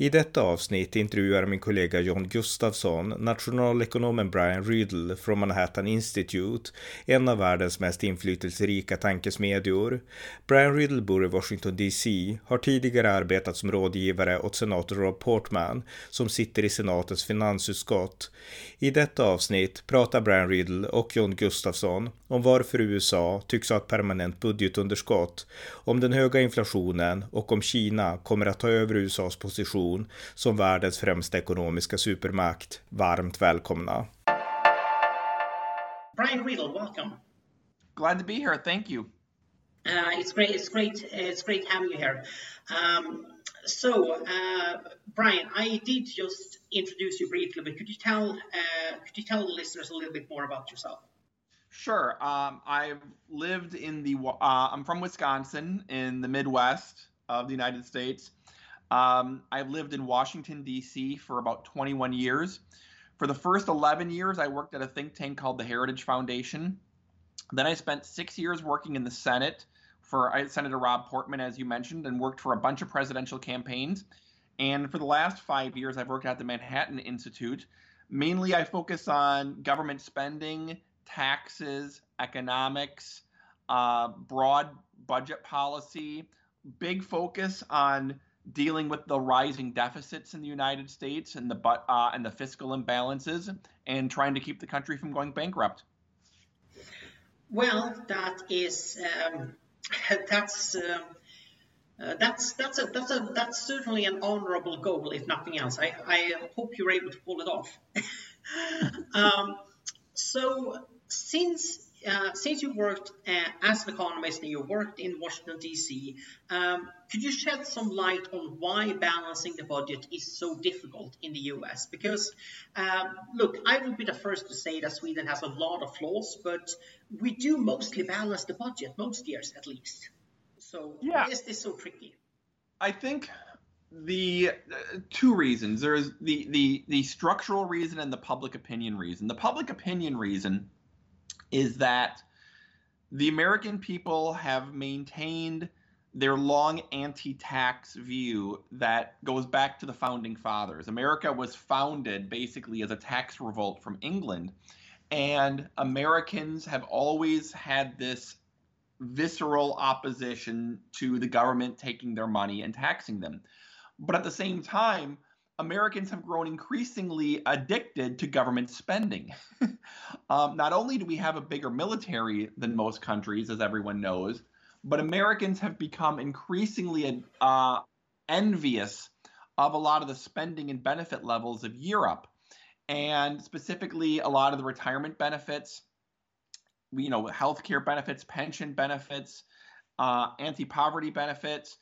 I detta avsnitt intervjuar min kollega John Gustafsson nationalekonomen Brian Riddle från Manhattan Institute, en av världens mest inflytelserika tankesmedjor. Brian Riddle bor i Washington DC, har tidigare arbetat som rådgivare åt senator Rob Portman, som sitter i senatens finansutskott. I detta avsnitt pratar Brian Riddle och John Gustafsson om varför USA tycks ha ett permanent budgetunderskott, om den höga inflationen och om Kina kommer att ta över USAs position position som världens främsta ekonomiska supermakt. Varmt välkomna! Brian Riedl, welcome. Glad to be here. Thank you. Uh, it's great. It's great. It's great having you here. Um, so, uh, Brian, I did just introduce you briefly, but could you tell uh, could you tell the listeners a little bit more about yourself? Sure. Um, I've lived in the. Uh, I'm from Wisconsin in the Midwest of the United States. Um, I've lived in Washington, D.C. for about 21 years. For the first 11 years, I worked at a think tank called the Heritage Foundation. Then I spent six years working in the Senate for Senator Rob Portman, as you mentioned, and worked for a bunch of presidential campaigns. And for the last five years, I've worked at the Manhattan Institute. Mainly, I focus on government spending, taxes, economics, uh, broad budget policy, big focus on dealing with the rising deficits in the United States and the uh, and the fiscal imbalances, and trying to keep the country from going bankrupt. Well, that is um, that's. Uh, uh, that's that's a that's a that's certainly an honourable goal, if nothing else. I, I hope you're able to pull it off. um, so, since uh, since you worked uh, as an economist and you worked in Washington, D.C., um, could you shed some light on why balancing the budget is so difficult in the U.S.? Because, um, look, I would be the first to say that Sweden has a lot of flaws, but we do mostly balance the budget, most years at least. So, yeah. why is this so tricky? I think the uh, two reasons there's the, the the structural reason and the public opinion reason the public opinion reason is that the American people have maintained their long anti tax view that goes back to the founding fathers. America was founded basically as a tax revolt from England, and Americans have always had this visceral opposition to the government taking their money and taxing them. But at the same time, Americans have grown increasingly addicted to government spending. um, not only do we have a bigger military than most countries, as everyone knows, but Americans have become increasingly uh, envious of a lot of the spending and benefit levels of Europe, and specifically a lot of the retirement benefits, you know, healthcare benefits, pension benefits, uh, anti-poverty benefits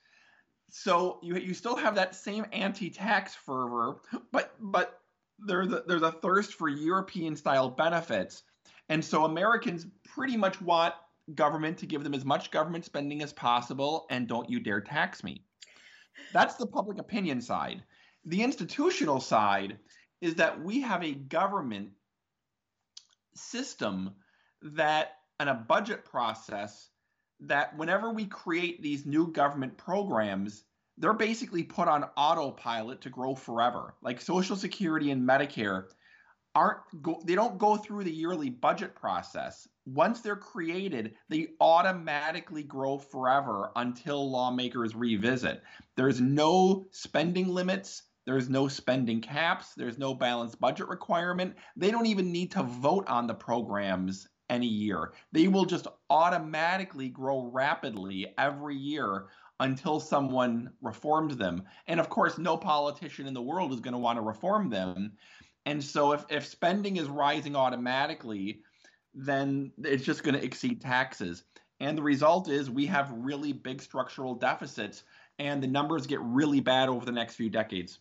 so you you still have that same anti-tax fervor, but but there's a, there's a thirst for European style benefits, and so Americans pretty much want government to give them as much government spending as possible, and don't you dare tax me. That's the public opinion side. The institutional side is that we have a government system that and a budget process that whenever we create these new government programs, they're basically put on autopilot to grow forever. Like Social Security and Medicare aren't go, they don't go through the yearly budget process. Once they're created, they automatically grow forever until lawmakers revisit. There's no spending limits, there's no spending caps, there's no balanced budget requirement. They don't even need to vote on the programs any year. They will just automatically grow rapidly every year until someone reforms them. And of course, no politician in the world is going to want to reform them. And so if, if spending is rising automatically, then it's just going to exceed taxes. And the result is we have really big structural deficits, and the numbers get really bad over the next few decades.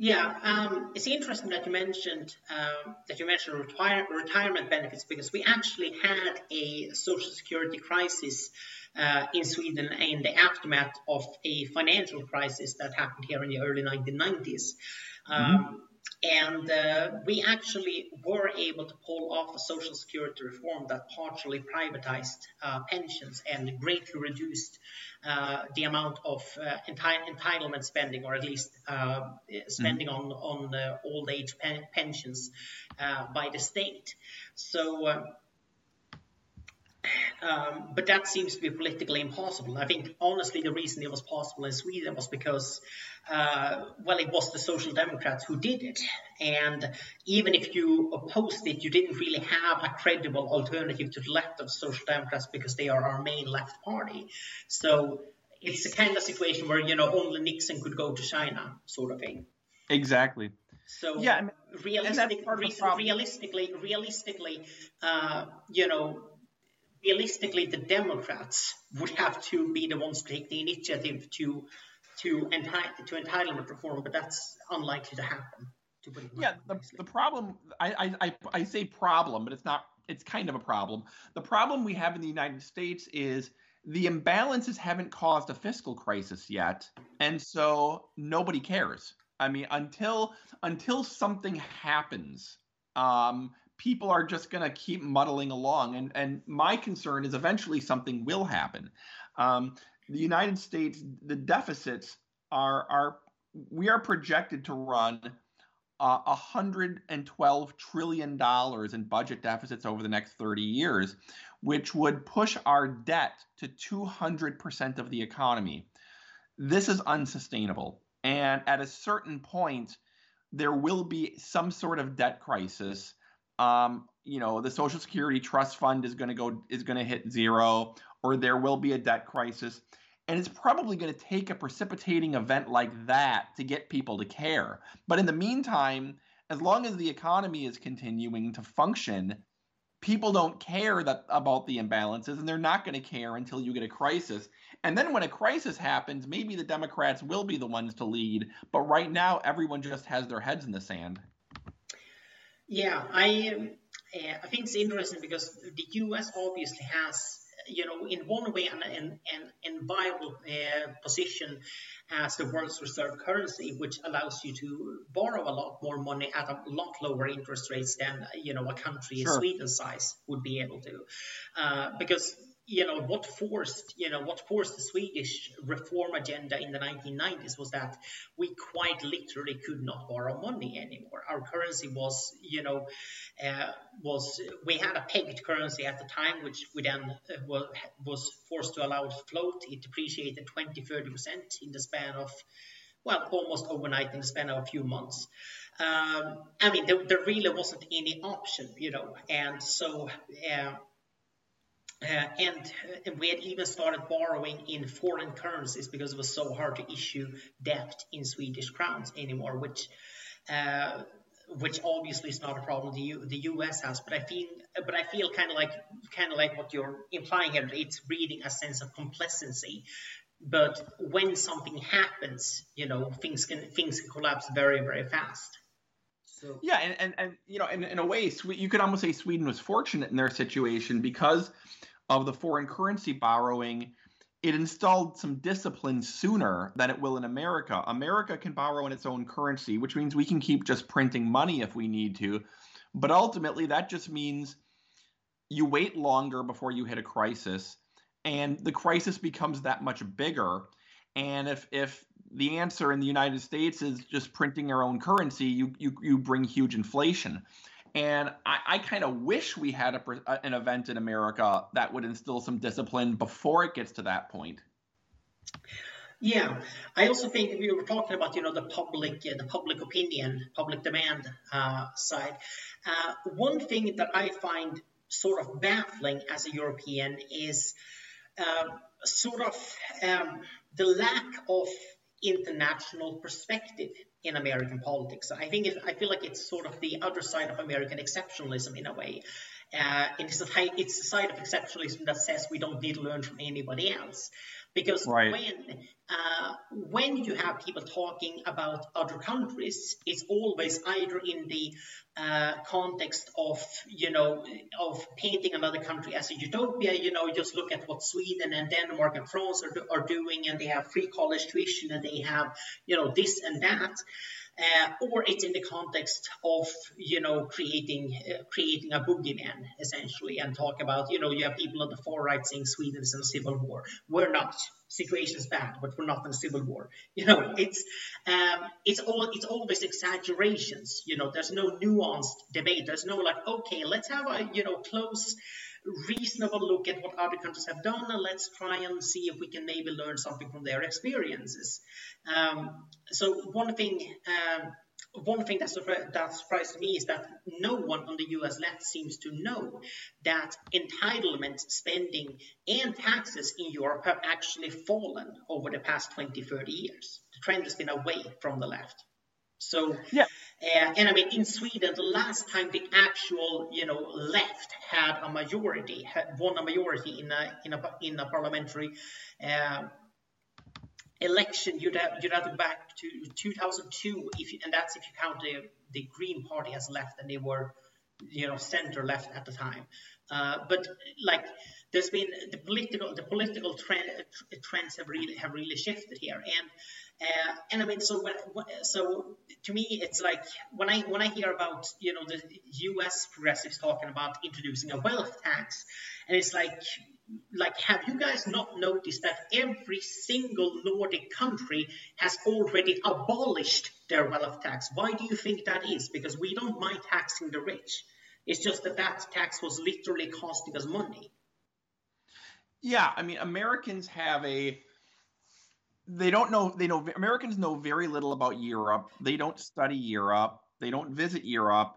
Yeah, um, it's interesting that you mentioned um, that you mentioned retire- retirement benefits because we actually had a social security crisis uh, in Sweden in the aftermath of a financial crisis that happened here in the early 1990s. Um, mm-hmm. And uh, we actually were able to pull off a social security reform that partially privatized uh, pensions and greatly reduced uh, the amount of uh, enti- entitlement spending, or at least uh, spending mm-hmm. on on old age pen- pensions uh, by the state. So um, but that seems to be politically impossible. I think, honestly, the reason it was possible in Sweden was because, uh, well, it was the Social Democrats who did it. And even if you opposed it, you didn't really have a credible alternative to the left of Social Democrats because they are our main left party. So it's a kind of situation where, you know, only Nixon could go to China, sort of thing. Exactly. So yeah, I mean, realistic, realistically, realistically, uh, you know, realistically, the Democrats would have to be the ones to take the initiative to to, enti- to entitlement reform, but that's unlikely to happen. To yeah, the, the problem I, I I say problem, but it's not. It's kind of a problem. The problem we have in the United States is the imbalances haven't caused a fiscal crisis yet, and so nobody cares. I mean, until until something happens, um, people are just going to keep muddling along. And, and my concern is eventually something will happen. Um, the United States, the deficits are, are we are projected to run uh, 112 trillion dollars in budget deficits over the next 30 years, which would push our debt to 200% of the economy. This is unsustainable. And at a certain point, there will be some sort of debt crisis um, you know, the Social Security Trust Fund is going to go is going to hit zero, or there will be a debt crisis, and it's probably going to take a precipitating event like that to get people to care. But in the meantime, as long as the economy is continuing to function, people don't care that about the imbalances, and they're not going to care until you get a crisis. And then when a crisis happens, maybe the Democrats will be the ones to lead. But right now, everyone just has their heads in the sand. Yeah, I um, uh, I think it's interesting because the U.S. obviously has, you know, in one way, an, an, an enviable uh, position as the world's reserve currency, which allows you to borrow a lot more money at a lot lower interest rates than, you know, a country sure. Sweden size would be able to. Uh, because you know what forced you know what forced the Swedish reform agenda in the 1990s was that we quite literally could not borrow money anymore. Our currency was you know uh, was we had a pegged currency at the time, which we then uh, was forced to allow to float. It depreciated 20, 30 percent in the span of well almost overnight in the span of a few months. Um, I mean, there, there, really wasn't any option, you know, and so. Uh, and uh, we had even started borrowing in foreign currencies because it was so hard to issue debt in Swedish crowns anymore, which uh, which obviously is not a problem the, U- the US has. But I feel but I feel kind of like kind of like what you're implying here. It's breeding a sense of complacency. But when something happens, you know, things can things can collapse very very fast. So. Yeah, and, and, and you know, in, in a way, you could almost say Sweden was fortunate in their situation because of the foreign currency borrowing, it installed some discipline sooner than it will in America. America can borrow in its own currency, which means we can keep just printing money if we need to. But ultimately, that just means you wait longer before you hit a crisis, and the crisis becomes that much bigger. And if if the answer in the United States is just printing our own currency, you you you bring huge inflation. And I, I kind of wish we had a, an event in America that would instill some discipline before it gets to that point. Yeah, I also think we were talking about you know the public, uh, the public opinion, public demand uh, side. Uh, one thing that I find sort of baffling as a European is uh, sort of um, the lack of international perspective in American politics. I think it, I feel like it's sort of the other side of American exceptionalism in a way. Uh, it's, a, it's a side of exceptionalism that says we don't need to learn from anybody else. Because right. when uh, when you have people talking about other countries, it's always either in the uh, context of you know of painting another country as a utopia. You know, just look at what Sweden and Denmark and France are, are doing, and they have free college tuition, and they have you know this and that uh, or it's in the context of you know creating uh, creating a boogeyman essentially and talk about you know you have people on the far right saying Sweden is in civil war. We're not. Situation is bad, but we're not in civil war. You know, it's um, it's all it's always exaggerations. You know, there's no nuanced debate. There's no like, okay, let's have a you know close reasonable look at what other countries have done and let's try and see if we can maybe learn something from their experiences. Um, so one thing. Um, one thing that, that surprised me is that no one on the US left seems to know that entitlement spending and taxes in Europe have actually fallen over the past 20, 30 years. The trend has been away from the left. So, yeah. Uh, and I mean, in Sweden, the last time the actual, you know, left had a majority, had won a majority in a in a in a parliamentary uh, election, you'd have you'd have to go back to 2002, if you, and that's if you count the the Green Party as left, and they were, you know, center left at the time. Uh, but like, there's been the political the political trend, trends have really have really shifted here, and uh, and I mean, so when, so to me, it's like when I when I hear about you know the U.S. progressives talking about introducing a wealth tax, and it's like like have you guys not noticed that every single Nordic country has already abolished their wealth tax? Why do you think that is? Because we don't mind taxing the rich. It's just that that tax was literally costing us money. Yeah, I mean, Americans have a they don't know they know Americans know very little about Europe. They don't study Europe. They don't visit Europe.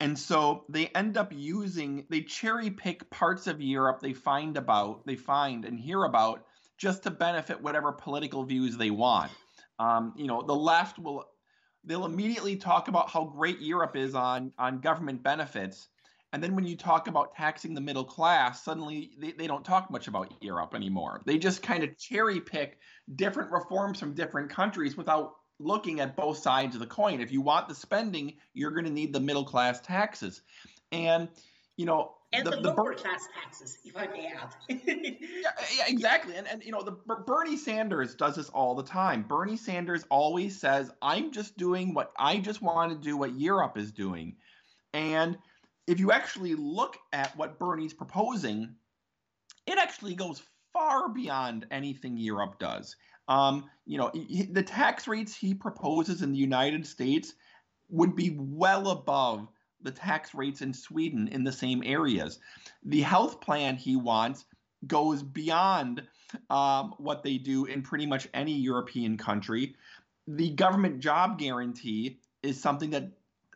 And so they end up using they cherry pick parts of Europe they find about, they find and hear about just to benefit whatever political views they want. Um, you know, the left will they'll immediately talk about how great Europe is on on government benefits and then when you talk about taxing the middle class, suddenly they, they don't talk much about Europe anymore. They just kind of cherry pick different reforms from different countries without looking at both sides of the coin. If you want the spending, you're going to need the middle class taxes. And, you know, and the, the, the lower class taxes, if I may add. yeah, yeah, exactly. And and you know, the Bernie Sanders does this all the time. Bernie Sanders always says, "I'm just doing what I just want to do what Europe is doing," and if you actually look at what Bernie's proposing, it actually goes far beyond anything Europe does. Um, you know, the tax rates he proposes in the United States would be well above the tax rates in Sweden in the same areas. The health plan he wants goes beyond um, what they do in pretty much any European country. The government job guarantee is something that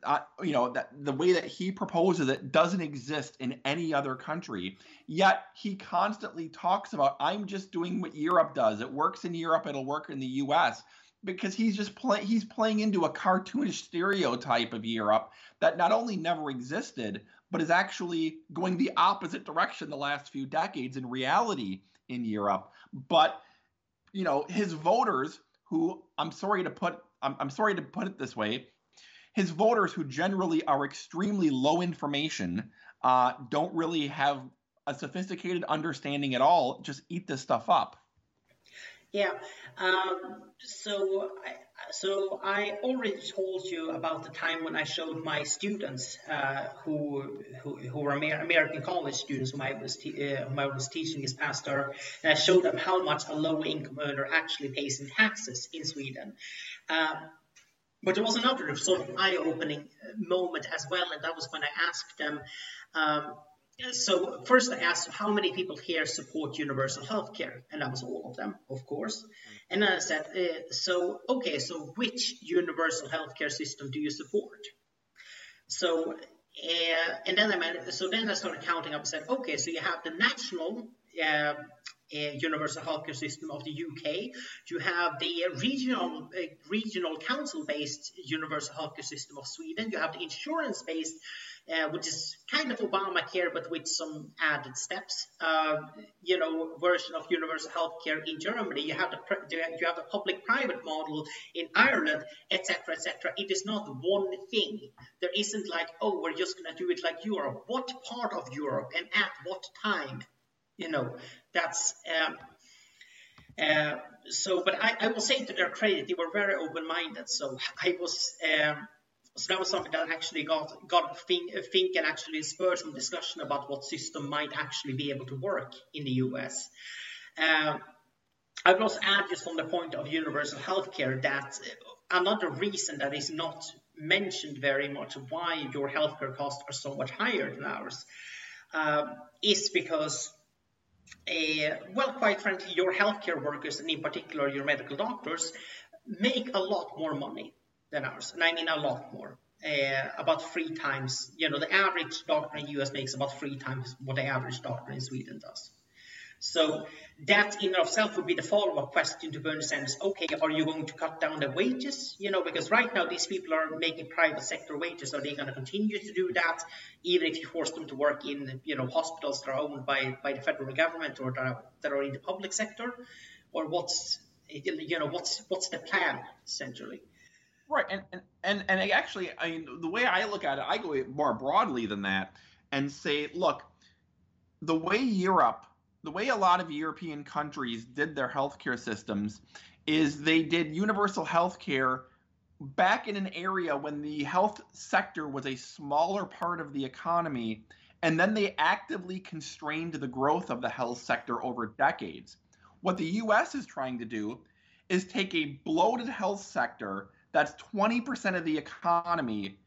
uh, you know that the way that he proposes it doesn't exist in any other country yet he constantly talks about i'm just doing what europe does it works in europe it'll work in the us because he's just playing he's playing into a cartoonish stereotype of europe that not only never existed but is actually going the opposite direction the last few decades in reality in europe but you know his voters who i'm sorry to put I'm, I'm sorry to put it this way his voters, who generally are extremely low information, uh, don't really have a sophisticated understanding at all, just eat this stuff up. Yeah. Um, so, I, so I already told you about the time when I showed my students uh, who, who, who were American college students whom I was uh, whom I was teaching as pastor, and I showed them how much a low income earner actually pays in taxes in Sweden. Uh, but there was another sort of eye-opening moment as well, and that was when I asked them. Um, so first I asked how many people here support universal healthcare, and that was all of them, of course. And then I said, uh, so okay, so which universal healthcare system do you support? So uh, and then I so then I started counting up and said, okay, so you have the national uh, universal healthcare system of the UK. You have the regional regional council-based universal healthcare system of Sweden. You have the insurance-based uh, which is kind of Obamacare but with some added steps. Uh, you know, version of universal healthcare in Germany. You have the you have the public-private model in Ireland, etc., etc. It is not one thing. There isn't like, oh, we're just gonna do it like Europe. What part of Europe and at what time? You know, that's. Um, uh, so, but I, I, will say to their credit, they were very open-minded. So I was um, so that was something that actually got got think, think and actually spurred some discussion about what system might actually be able to work in the US. Uh, I will also add just from the point of universal healthcare that another reason that is not mentioned very much why your healthcare costs are so much higher than ours uh, is because uh, well, quite frankly, your healthcare workers, and in particular your medical doctors, make a lot more money than ours, and I mean a lot more. Uh, about three times, you know, the average doctor in the US makes about three times what the average doctor in Sweden does. So that in itself would be the follow-up question to Bernie Sanders. Okay, are you going to cut down the wages? You know, because right now these people are making private sector wages. Are they going to continue to do that, even if you force them to work in, you know, hospitals that are owned by, by the federal government or that are, that are in the public sector? Or what's, you know, what's what's the plan essentially? Right, and and and, and actually, I mean, the way I look at it, I go more broadly than that and say, look, the way Europe, the way a lot of European countries did their healthcare systems, is they did universal healthcare back in an area when the health sector was a smaller part of the economy, and then they actively constrained the growth of the health sector over decades. What the U.S. is trying to do is take a bloated health sector that's 20% of the economy,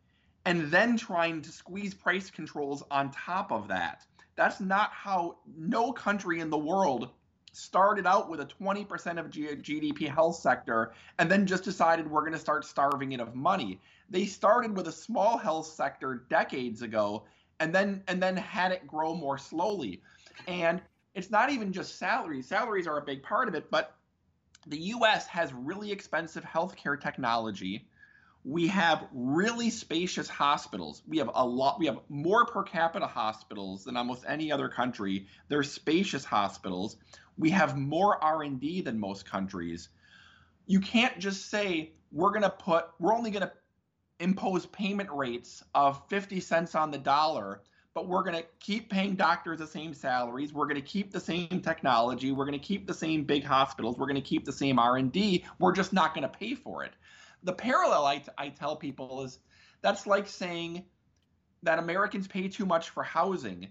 and then trying to squeeze price controls on top of that. That's not how no country in the world started out with a 20% of GDP health sector and then just decided we're going to start starving it of money. They started with a small health sector decades ago and then and then had it grow more slowly. And it's not even just salaries. Salaries are a big part of it, but the US has really expensive healthcare technology. We have really spacious hospitals. We have a lot we have more per capita hospitals than almost any other country. They're spacious hospitals. We have more R&D than most countries. You can't just say we're going to put we're only going to impose payment rates of 50 cents on the dollar but we're going to keep paying doctors the same salaries we're going to keep the same technology we're going to keep the same big hospitals we're going to keep the same r&d we're just not going to pay for it the parallel I, I tell people is that's like saying that americans pay too much for housing.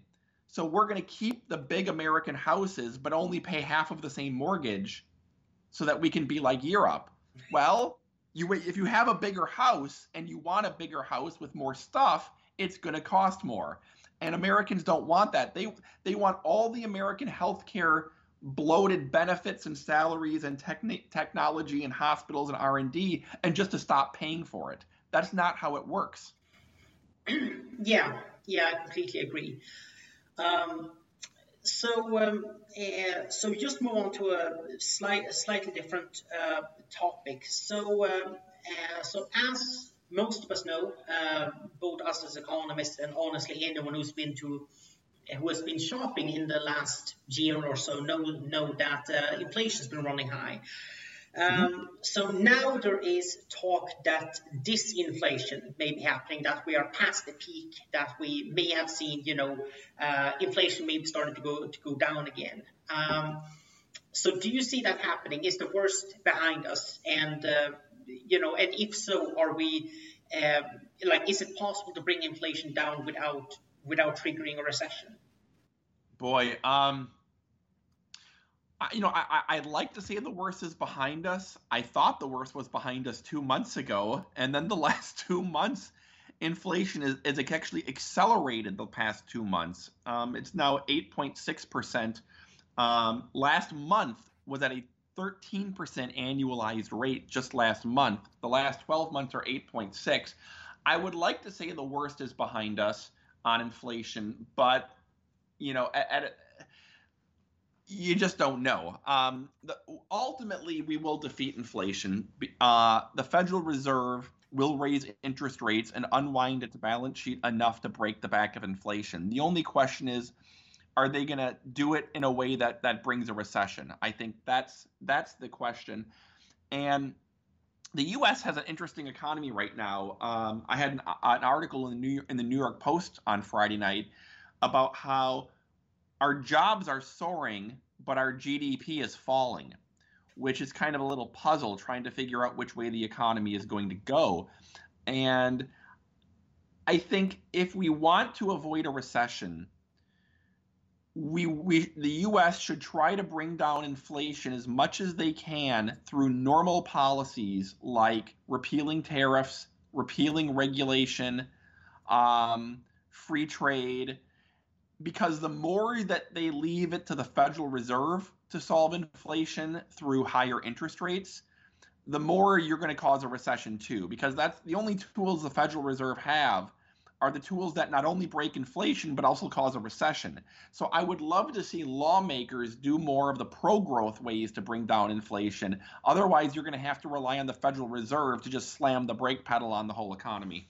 So we're going to keep the big american houses but only pay half of the same mortgage so that we can be like europe. Well you if you have a bigger house and you want a bigger house with more stuff it's going to cost more. And Americans don't want that. They they want all the American healthcare bloated benefits and salaries and techni- technology and hospitals and R&D and just to stop paying for it. That's not how it works. yeah, yeah, I completely agree. Um, so, um, uh, so just move on to a, slight, a slightly different uh, topic. So, um, uh, so as most of us know, uh, both us as economists and honestly anyone who's been to who has been shopping in the last year or so know know that uh, inflation has been running high. Um, mm-hmm. So now there is talk that disinflation may be happening, that we are past the peak, that we may have seen, you know, uh, inflation may be starting to go to go down again. Um, so do you see that happening? Is the worst behind us? And uh, you know, and if so, are we um, like, is it possible to bring inflation down without without triggering a recession? Boy, um, I, you know, I, I'd like to say the worst is behind us. I thought the worst was behind us two months ago, and then the last two months, inflation is, is actually accelerated the past two months. Um, it's now 8.6 percent. Um, last month was at a 13% annualized rate just last month. The last 12 months are 8.6. I would like to say the worst is behind us on inflation, but you know, at, at you just don't know. Um, the, ultimately, we will defeat inflation. Uh, the Federal Reserve will raise interest rates and unwind its balance sheet enough to break the back of inflation. The only question is, are they going to do it in a way that that brings a recession? I think that's that's the question. And the U.S. has an interesting economy right now. Um, I had an, an, article in the New in the New York Post on Friday night about how our jobs are soaring, but our GDP is falling, which is kind of a little puzzle trying to figure out which way the economy is going to go. And I think if we want to avoid a recession, we, we the US should try to bring down inflation as much as they can through normal policies like repealing tariffs, repealing regulation, um, free trade, because the more that they leave it to the Federal Reserve to solve inflation through higher interest rates, the more you're going to cause a recession too, because that's the only tools the Federal Reserve have are the tools that not only break inflation but also cause a recession. So I would love to see lawmakers do more of the pro-growth ways to bring down inflation. Otherwise, you're going to have to rely on the Federal Reserve to just slam the brake pedal on the whole economy.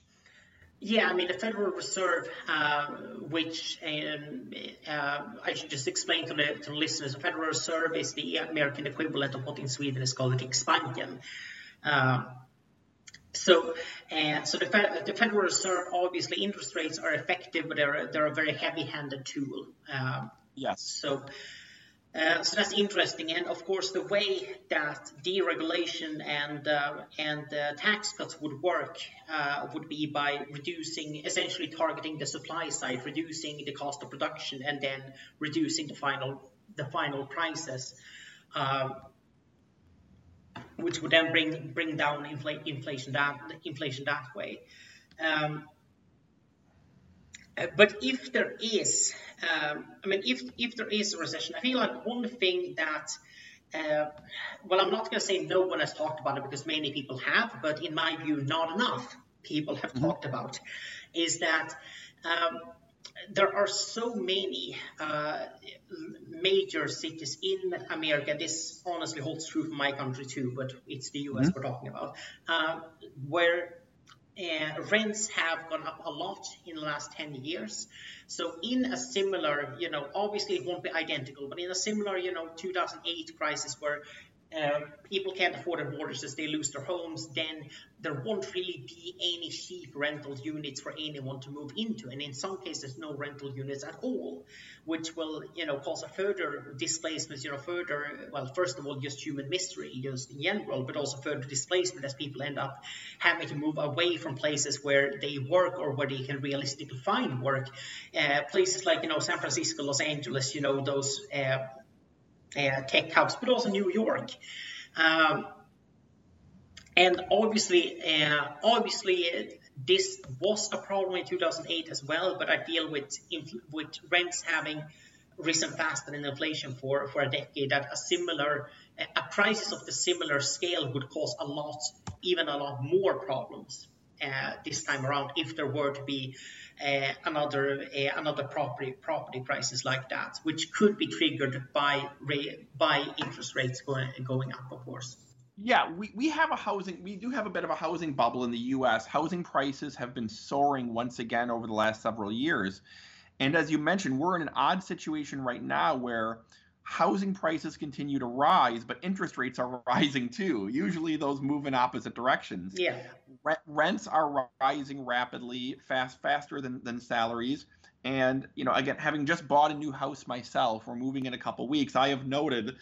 Yeah, I mean the Federal Reserve, uh, which um, uh, I should just explain to the, to the listeners, the Federal Reserve is the American equivalent of what in Sweden is called Riksbanken. Uh, so, uh, so the, the, Federal Reserve, obviously, interest rates are effective, but they're they're a very heavy-handed tool. Um, yes. So, uh, so that's interesting, and of course, the way that deregulation and uh, and uh, tax cuts would work uh, would be by reducing, essentially targeting the supply side, reducing the cost of production, and then reducing the final the final prices. Um, which would then bring bring down infl- inflation that inflation that way. Um, uh, but if there is, um, I mean, if if there is a recession, I feel like one thing that, uh, well, I'm not going to say no one has talked about it because many people have, but in my view, not enough people have mm-hmm. talked about, is that um, there are so many uh, major cities in America. This honestly holds true for my country too, but it's the US mm-hmm. we're talking about, uh, where uh, rents have gone up a lot in the last 10 years. So in a similar, you know, obviously it won't be identical, but in a similar, you know, 2008 crisis where uh, people can't afford their mortgages, they lose their homes, then there won't really be any cheap rental units for anyone to move into. And in some cases, no rental units at all, which will, you know, cause a further displacement, you know, further, well, first of all, just human misery, just in general, but also further displacement as people end up having to move away from places where they work or where they can realistically find work. Uh, places like, you know, San Francisco, Los Angeles, you know, those uh, uh, tech hubs, but also New York. Um, and obviously, uh, obviously, uh, this was a problem in 2008 as well. But I feel with with rents having risen faster than inflation for for a decade, that a similar a crisis of the similar scale would cause a lot, even a lot more problems uh, this time around if there were to be uh, another uh, another property property crisis like that, which could be triggered by by interest rates going going up, of course. Yeah, we, we have a housing we do have a bit of a housing bubble in the US. Housing prices have been soaring once again over the last several years. And as you mentioned, we're in an odd situation right now where housing prices continue to rise, but interest rates are rising too. Usually those move in opposite directions. Yeah. Rents are rising rapidly, fast faster than, than salaries. And you know, again, having just bought a new house myself, we're moving in a couple weeks. I have noted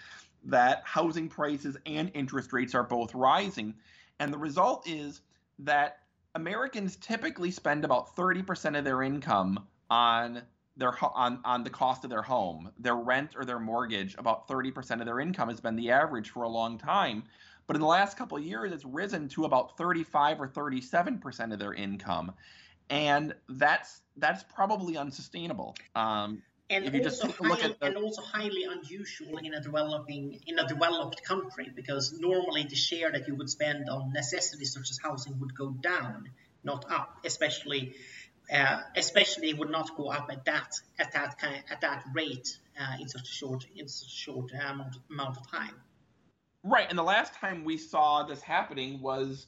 that housing prices and interest rates are both rising, and the result is that Americans typically spend about 30% of their income on their on on the cost of their home, their rent or their mortgage, about 30% of their income has been the average for a long time. But in the last couple of years, it's risen to about 35 or 37% of their income, and that's that's probably unsustainable. Um, and also, highly, the... and also highly unusual in a developing in a developed country because normally the share that you would spend on necessities such as housing would go down, not up, especially uh, especially would not go up at that at that kind at that rate uh, in such a short in such a short amount, amount of time. Right, and the last time we saw this happening was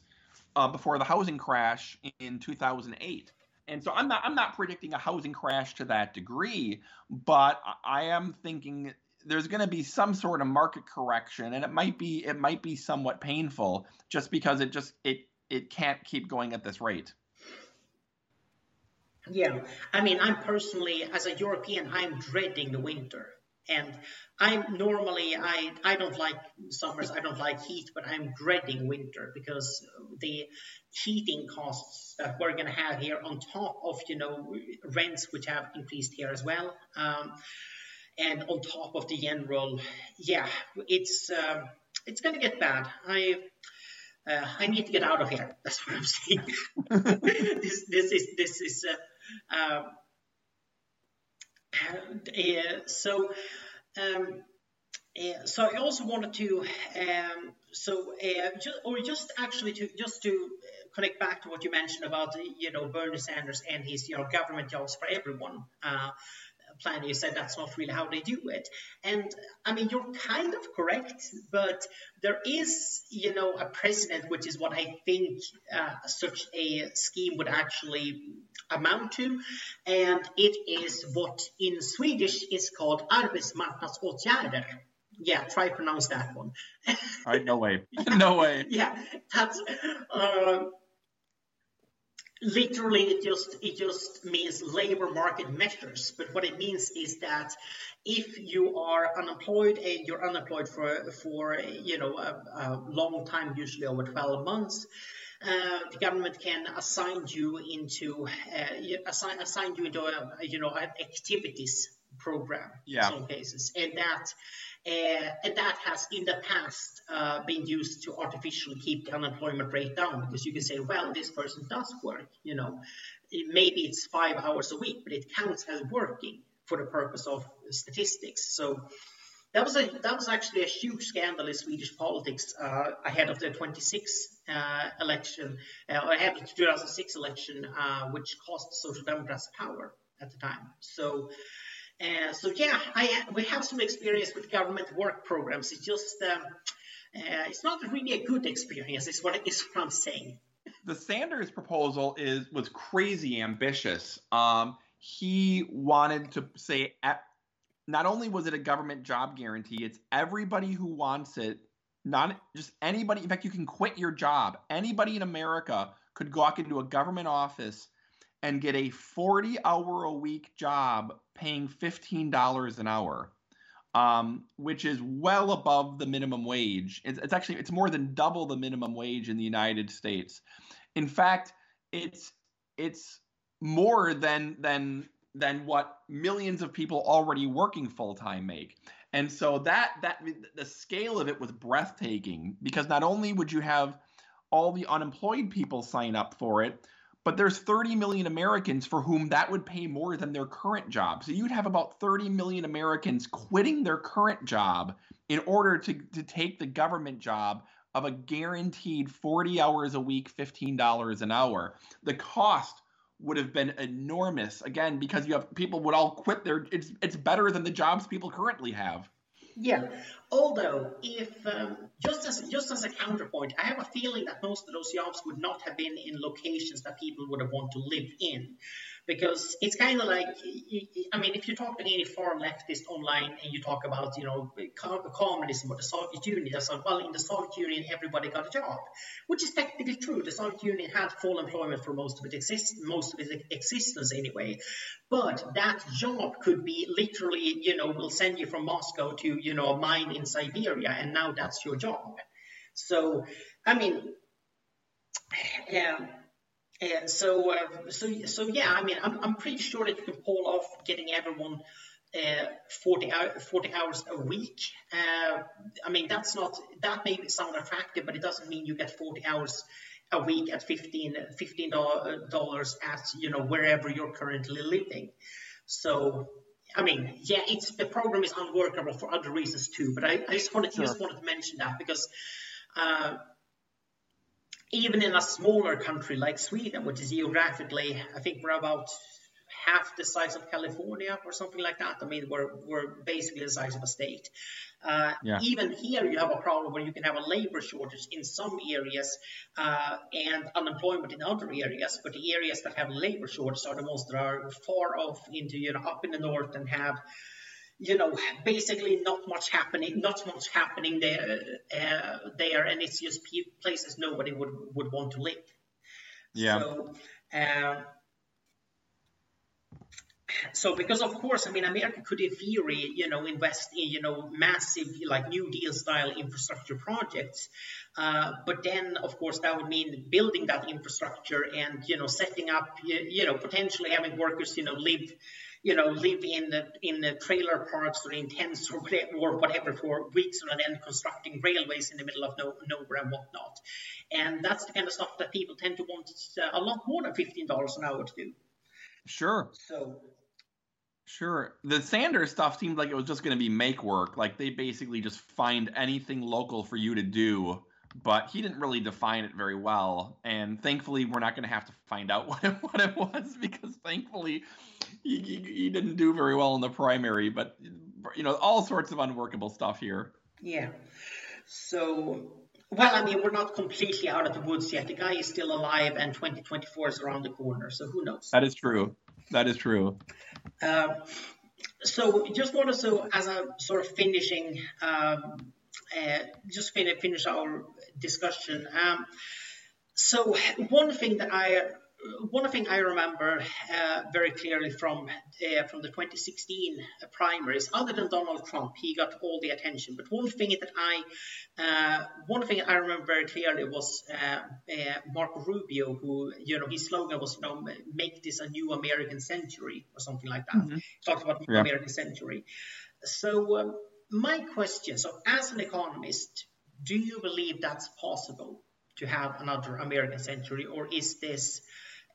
uh, before the housing crash in 2008. And so I'm not I'm not predicting a housing crash to that degree, but I am thinking there's going to be some sort of market correction, and it might be it might be somewhat painful just because it just it it can't keep going at this rate. Yeah, I mean, I'm personally, as a European, I'm dreading the winter. And I'm normally I I don't like summers, I don't like heat, but I'm dreading winter because the heating costs that we're going to have here on top of you know rents which have increased here as well, um, and on top of the general, yeah, it's uh, it's going to get bad. I. Uh, I need to get out of here. That's what I'm saying. this, this is this is uh, um, uh, so, um, uh, so I also wanted to, um, so uh, just, or just actually to just to connect back to what you mentioned about you know Bernie Sanders and his you know government jobs for everyone. Plan you said that's not really how they do it. And i mean you're kind of correct but there is you know a precedent which is what i think uh, such a scheme would actually amount to. And it is what in swedish is called arbetsmarknadsåtgärder. Yeah, try pronounce that one. Right, no way, no way. yeah, that's uh, literally it just it just means labor market measures but what it means is that if you are unemployed and you're unemployed for for you know a, a long time usually over 12 months uh, the government can assign you into uh, assign assign you into a, you know an activities program yeah. in some cases and that and that has in the past uh, been used to artificially keep the unemployment rate down because you can say, well, this person does work, you know, maybe it's five hours a week, but it counts as working for the purpose of statistics. So that was a that was actually a huge scandal in Swedish politics uh, ahead of the 26 uh, election, uh, ahead of the 2006 election, uh, which cost the Social Democrats power at the time. So uh, so yeah, I, we have some experience with government work programs. It's just um, uh, it's not really a good experience. Is what is what I'm saying. The Sanders proposal is was crazy ambitious. Um, he wanted to say at, not only was it a government job guarantee, it's everybody who wants it. Not just anybody. In fact, you can quit your job. Anybody in America could walk into a government office and get a 40 hour a week job paying $15 an hour um, which is well above the minimum wage. It's, it's, actually it's more than double the minimum wage in the united states. In fact it's it's more than than than what millions of people already working full time make. And so that that the scale of it was breathtaking because not only would you have all the unemployed people sign up for it but there's 30 million Americans for whom that would pay more than their current job. So you'd have about 30 million Americans quitting their current job in order to, to take the government job of a guaranteed 40 hours a week, $15 an hour. The cost would have been enormous again because you have people would all quit their it's it's better than the jobs people currently have. Yeah, although if um, just as just as a counterpoint, I have a feeling that most of those jobs would not have been in locations that people would have wanted to live in because it's kind of like I mean, if you talk to any far leftist online and you talk about you know communism or the Soviet Union, they say, well, in the Soviet Union everybody got a job, which is technically true. The Soviet Union had full employment for most of its exist most of its existence anyway, but that job could be literally you know will send you from Moscow to you know a mine in Siberia, and now that's your job. So I mean. Yeah, and so, uh, so, so yeah. I mean, I'm, I'm pretty sure that you can pull off getting everyone uh, 40, hour, 40 hours a week. Uh, I mean, that's not that may sound attractive, but it doesn't mean you get 40 hours a week at 15 $15 at you know wherever you're currently living. So, I mean, yeah, it's the program is unworkable for other reasons too. But I, I just wanted sure. just wanted to mention that because. Uh, even in a smaller country like Sweden, which is geographically, I think we're about half the size of California or something like that. I mean, we're, we're basically the size of a state. Uh, yeah. Even here, you have a problem where you can have a labor shortage in some areas uh, and unemployment in other areas. But the areas that have labor shortage are the ones that are far off into, you know, up in the north and have you know, basically not much happening, not much happening there, uh, there, and it's just places nobody would would want to live. Yeah. So, uh, so because of course, I mean, America could in theory, you know, invest in, you know, massive like New Deal style infrastructure projects, uh, but then of course that would mean building that infrastructure and you know setting up, you, you know, potentially having workers, you know, live you know, live in the, in the trailer parks or in tents or whatever, or whatever for weeks and then constructing railways in the middle of no, nowhere and whatnot. And that's the kind of stuff that people tend to want uh, a lot more than fifteen dollars an hour to do. Sure. So. Sure. The Sanders stuff seemed like it was just going to be make work. Like they basically just find anything local for you to do but he didn't really define it very well. And thankfully, we're not going to have to find out what it, what it was because thankfully he, he, he, didn't do very well in the primary. But, you know, all sorts of unworkable stuff here. Yeah. So, well, I mean, we're not completely out of the woods yet. The guy is still alive, and 2024 is around the corner. So who knows? That is true. That is true. Uh, so, just want to, so as a sort of finishing um, uh, just finish, finish our discussion. Um, so one thing that I one thing I remember uh, very clearly from uh, from the 2016 primaries, other than Donald Trump, he got all the attention. But one thing that I uh, one thing I remember very clearly was uh, uh, Marco Rubio, who you know his slogan was you know make this a new American century or something like that. Mm-hmm. Talked about yeah. American century. So. Um, my question so as an economist do you believe that's possible to have another american century or is this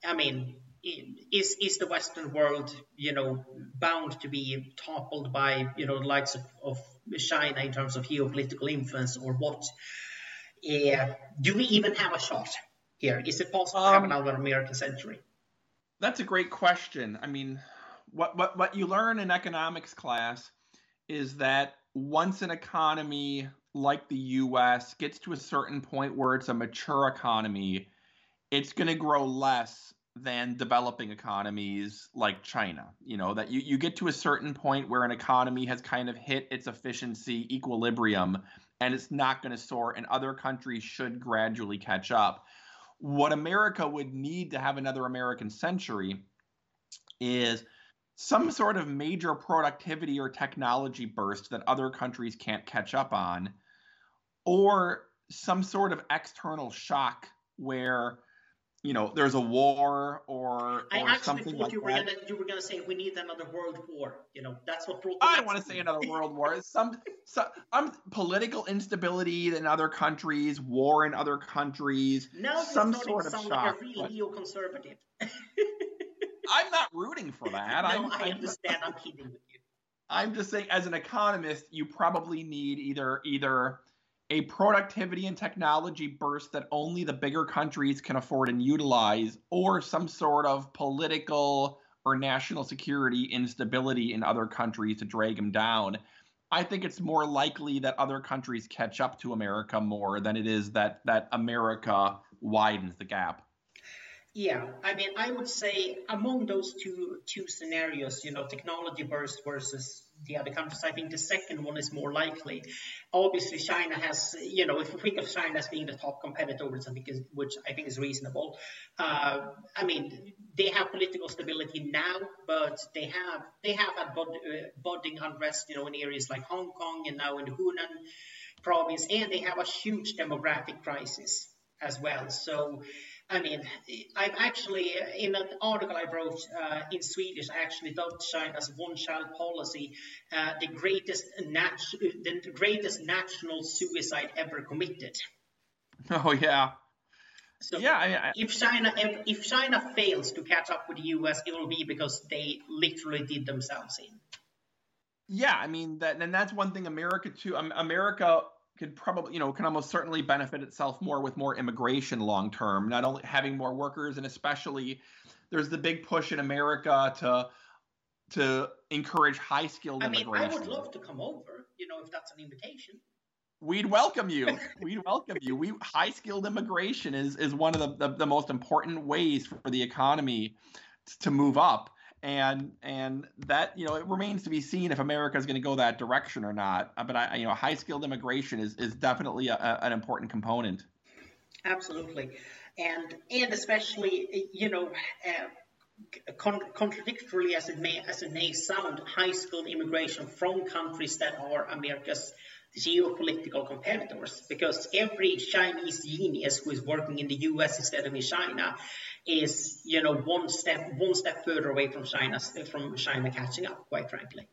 i mean is is the western world you know bound to be toppled by you know the likes of, of china in terms of geopolitical influence or what? Yeah. Do we even have a shot here? Is it possible um, to have um, another american century? That's a great question. I mean what what what you learn in economics class is that once an economy like the US gets to a certain point where it's a mature economy, it's going to grow less than developing economies like China. You know, that you, you get to a certain point where an economy has kind of hit its efficiency equilibrium and it's not going to soar, and other countries should gradually catch up. What America would need to have another American century is some sort of major productivity or technology burst that other countries can't catch up on, or some sort of external shock where you know there's a war or, I or something like you were that. Gonna, you were going to say we need another world war. You know that's what. I don't want to say another world war. Some, some um, political instability in other countries, war in other countries. Now some sort of shock. Like a really but... neoconservative. I'm not rooting for that. no, I'm, I understand. I'm, I'm kidding with you. I'm just saying, as an economist, you probably need either either a productivity and technology burst that only the bigger countries can afford and utilize, or some sort of political or national security instability in other countries to drag them down. I think it's more likely that other countries catch up to America more than it is that that America widens the gap. Yeah, I mean, I would say among those two two scenarios, you know, technology burst versus the other countries, I think the second one is more likely. Obviously, China has, you know, if we think of China as being the top competitor, which I think is, which I think is reasonable. Uh, I mean, they have political stability now, but they have they have had uh, budding unrest, you know, in areas like Hong Kong and now in Hunan province, and they have a huge demographic crisis as well. So I mean, I've actually, in an article I wrote uh, in Swedish, I actually dubbed China's one-child policy uh, the greatest nat- the greatest national suicide ever committed. Oh yeah. So yeah, I, I, if China if China fails to catch up with the U.S., it will be because they literally did themselves in. Yeah, I mean that, and that's one thing America too. Um, America could probably, you know, can almost certainly benefit itself more with more immigration long term, not only having more workers and especially there's the big push in America to to encourage high skilled I mean, immigration. I would love to come over, you know, if that's an invitation. We'd welcome you. We'd welcome you. We high skilled immigration is is one of the, the, the most important ways for the economy to move up. And and that you know it remains to be seen if America is going to go that direction or not. Uh, But I you know high skilled immigration is is definitely a, a, an important component. Absolutely, and and especially you know. Uh, con- contradictorily as it may as it may sound, high skilled immigration from countries that are America's geopolitical competitors because every Chinese genius who is working in the US instead of in China is, you know, one step one step further away from China from China catching up, quite frankly.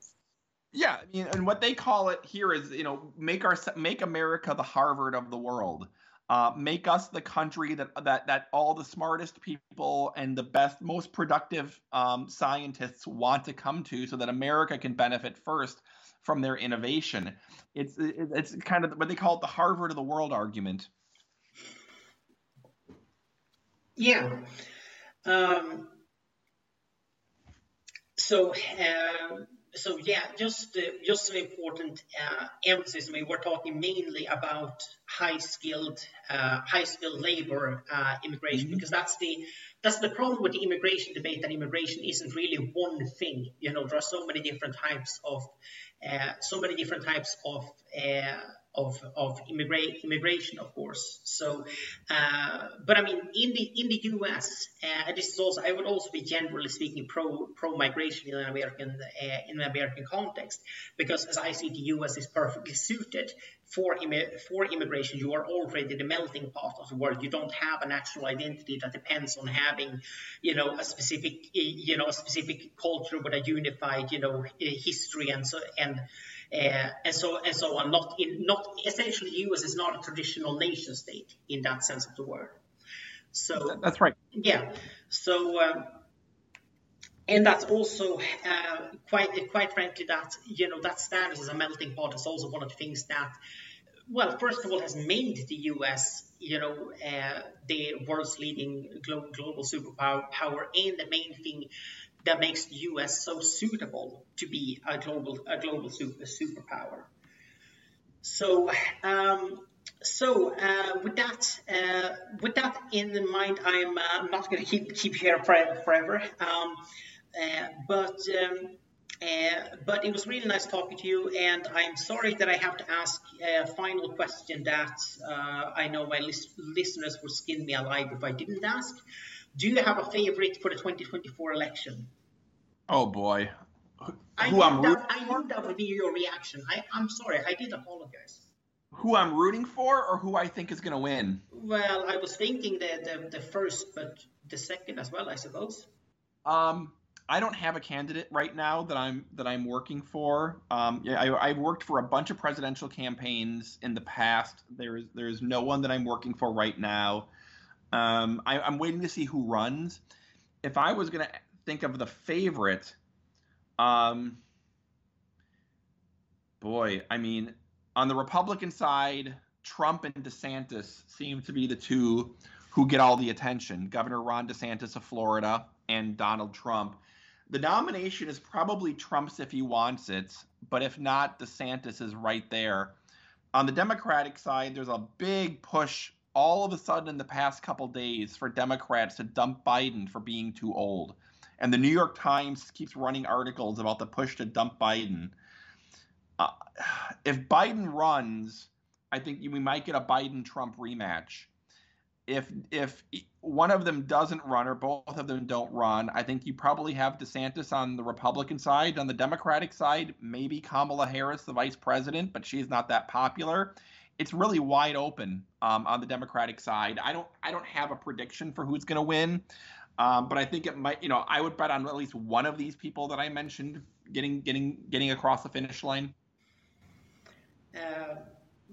Yeah, I mean, and what they call it here is, you know, make our make America the Harvard of the world. Uh, make us the country that that that all the smartest people and the best, most productive um, scientists want to come to, so that America can benefit first from their innovation. It's it's kind of what they call it the Harvard of the world argument. Yeah. Um, so. Uh, so yeah, just uh, just an important uh, emphasis. I mean, we're talking mainly about high skilled uh, high skilled labor uh, immigration mm-hmm. because that's the that's the problem with the immigration debate. That immigration isn't really one thing. You know, there are so many different types of uh, so many different types of uh, of, of immigra- immigration, of course. So, uh, but I mean, in the in the U.S., uh, this is also I would also be generally speaking pro pro migration in an American uh, in an American context because as I see the U.S. is perfectly suited for Im- for immigration. You are already the melting pot of the world. You don't have a national identity that depends on having, you know, a specific you know a specific culture with a unified you know history and so and uh, and so and so on. Not in not essentially, U.S. is not a traditional nation state in that sense of the word. So that's right. Yeah. So. Um, and that's also uh, quite quite frankly that you know that status as a melting pot is also one of the things that well first of all has made the US you know uh, the world's leading global, global superpower power and the main thing that makes the US so suitable to be a global a global super, superpower. So um, so uh, with that uh, with that in mind, I'm uh, not going to keep keep here forever. Um, uh, but um, uh, but it was really nice talking to you, and I'm sorry that I have to ask a final question that uh, I know my list- listeners would skin me alive if I didn't ask. Do you have a favorite for the 2024 election? Oh boy. I Who I'm that, I knew that would be your reaction. I, I'm sorry, I did apologize. Who I'm rooting for or who I think is going to win? Well, I was thinking the, the, the first, but the second as well, I suppose. Um, I don't have a candidate right now that I'm that I'm working for. Um, yeah, I, have worked for a bunch of presidential campaigns in the past. There's there's no one that I'm working for right now. Um, I, I'm waiting to see who runs. If I was gonna think of the favorite, um, boy, I mean, on the Republican side, Trump and DeSantis seem to be the two who get all the attention. Governor Ron DeSantis of Florida and Donald Trump. The nomination is probably Trump's if he wants it, but if not, DeSantis is right there. On the Democratic side, there's a big push all of a sudden in the past couple days for Democrats to dump Biden for being too old. And the New York Times keeps running articles about the push to dump Biden. Uh, if Biden runs, I think we might get a Biden Trump rematch. If if one of them doesn't run or both of them don't run, I think you probably have DeSantis on the Republican side. On the Democratic side, maybe Kamala Harris, the vice president, but she's not that popular. It's really wide open um, on the Democratic side. I don't I don't have a prediction for who's going to win. Um, but I think it might, you know, I would bet on at least one of these people that I mentioned getting getting getting across the finish line. Uh,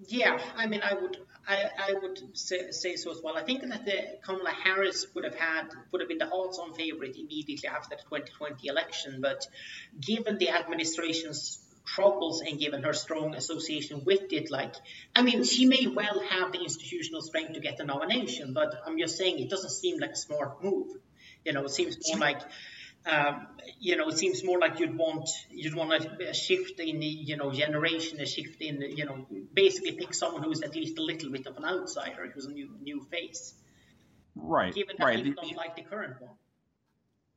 yeah, I mean, I would I, I would say, say, so as well. I think that the Kamala Harris would have had would have been the odds-on favorite immediately after the 2020 election, but given the administration's troubles and given her strong association with it, like I mean, she may well have the institutional strength to get the nomination, but I'm just saying it doesn't seem like a smart move You know, it seems more like um, you know, it seems more like you'd want you'd want a, a shift in the you know generation, a shift in the, you know basically pick someone who's at least a little bit of an outsider, who's a new new face. Right. Given that right. people don't like the current one.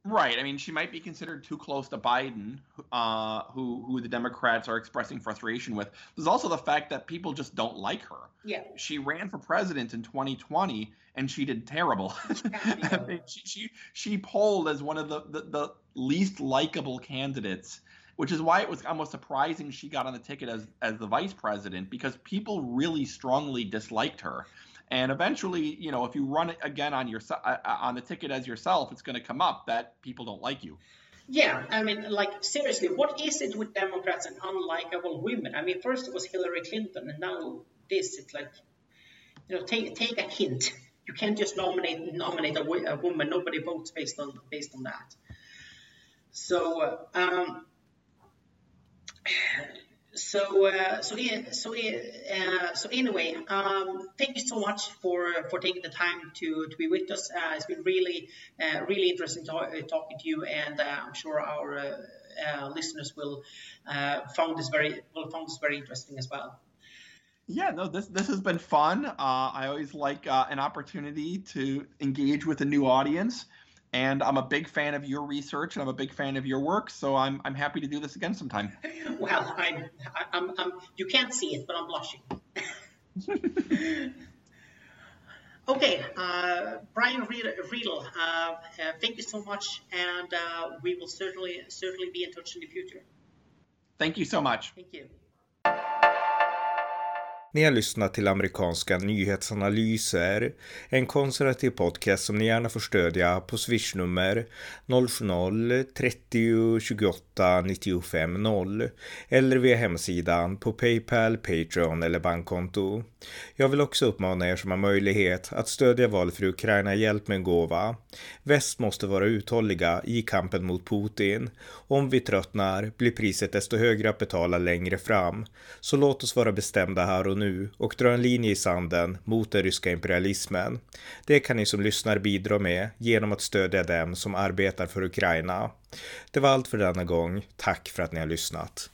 Right. I mean, she might be considered too close to Biden, uh, who who the Democrats are expressing frustration with. There's also the fact that people just don't like her. Yeah. She ran for president in 2020, and she did terrible. I mean, she, she she polled as one of the, the, the least likable candidates, which is why it was almost surprising she got on the ticket as as the vice president because people really strongly disliked her. And eventually, you know, if you run it again on your uh, on the ticket as yourself, it's going to come up that people don't like you. Yeah, I mean, like seriously, what is it with Democrats and unlikable women? I mean, first it was Hillary Clinton, and now this. It's like, you know, take take a hint. You can't just nominate nominate a, a woman. Nobody votes based on based on that. So, uh, um, so uh, so so uh, so anyway, um, thank you so much for for taking the time to to be with us. Uh, it's been really uh, really interesting uh, talking to you, and uh, I'm sure our listeners will found this very will found this very interesting as well. Yeah, no, this this has been fun. I always like an opportunity to engage with a new audience, and I'm a big fan of your research and I'm a big fan of your work. So I'm I'm happy to do this again sometime. Well, I'm, I- I'm, I'm you can't see it, but I'm blushing. Okay, uh, Brian Riedl, Riedl uh, uh, thank you so much, and uh, we will certainly certainly be in touch in the future. Thank you so much. Thank you. Ni har lyssnat till amerikanska nyhetsanalyser, en konservativ podcast som ni gärna får stödja på swishnummer 070-30 28 95 0 eller via hemsidan på Paypal, Patreon eller bankkonto. Jag vill också uppmana er som har möjlighet att stödja valfri Ukraina Hjälp med en gåva. Väst måste vara uthålliga i kampen mot Putin. Om vi tröttnar blir priset desto högre att betala längre fram. Så låt oss vara bestämda här och nu och dra en linje i sanden mot den ryska imperialismen. Det kan ni som lyssnar bidra med genom att stödja dem som arbetar för Ukraina. Det var allt för denna gång. Tack för att ni har lyssnat.